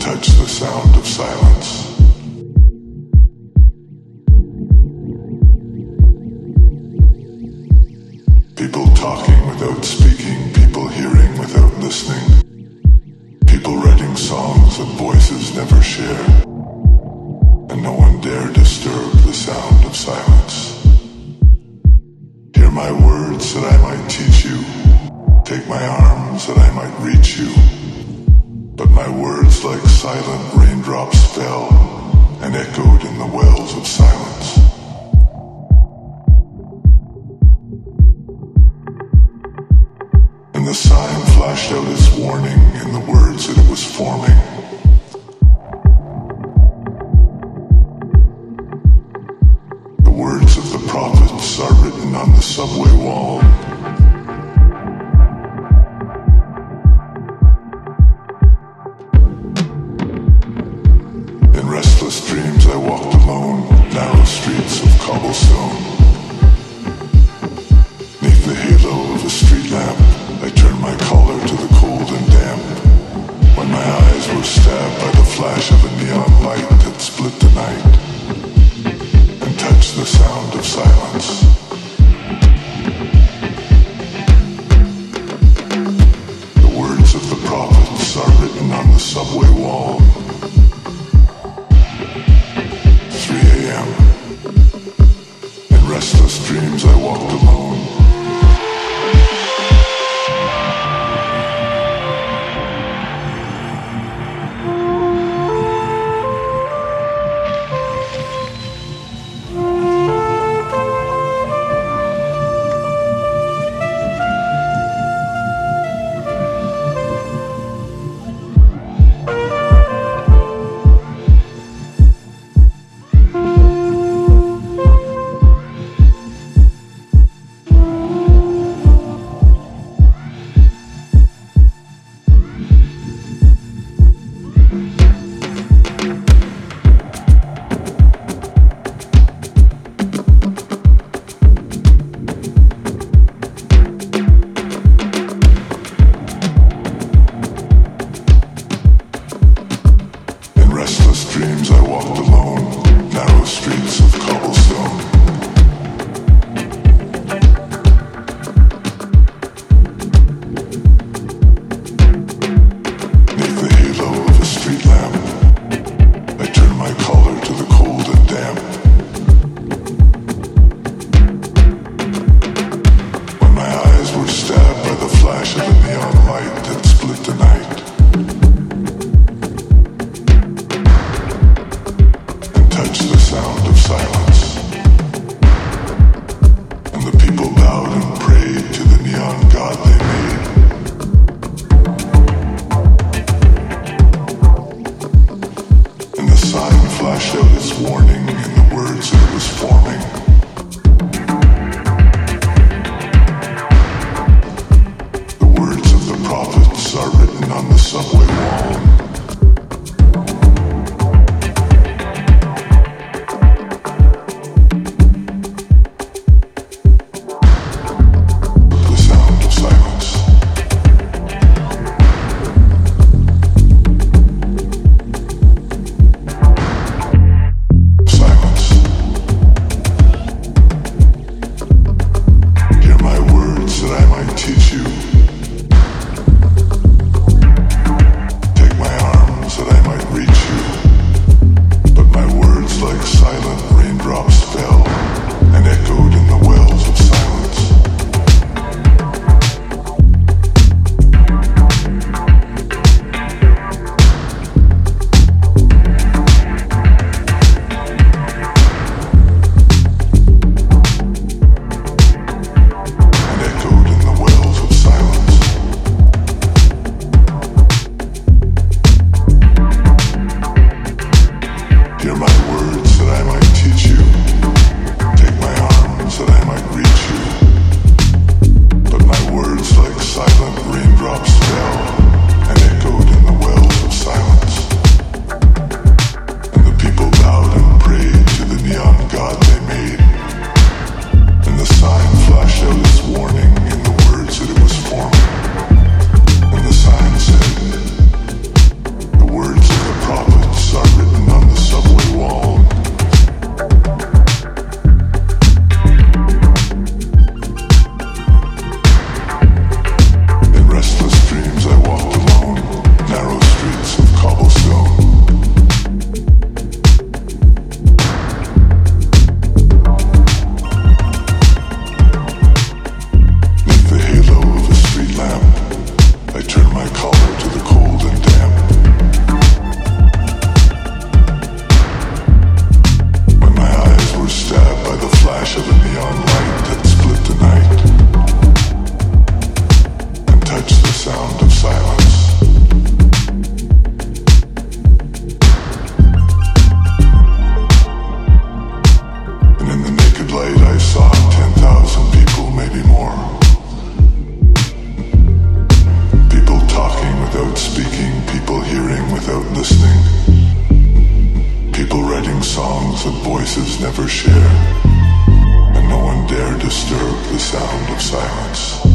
and touched the sound of silence. People talking without speaking, people hearing without listening. People writing songs that voices never share. And no one dare disturb the sound of silence. Hear my words that I might teach you. Take my arms that I might reach you. But my words, like silent raindrops, fell and echoed in the wells of silence. And the sign flashed out its warning in the words that it was forming. Were stabbed by the flash of a neon light that split the night and touched the sound of silence. The words of the prophets are written on the subway wall. 3 a.m. In restless dreams, I walked alone. Flashed out its warning in the words that it was forming. Of voices never share, and no one dare disturb the sound of silence.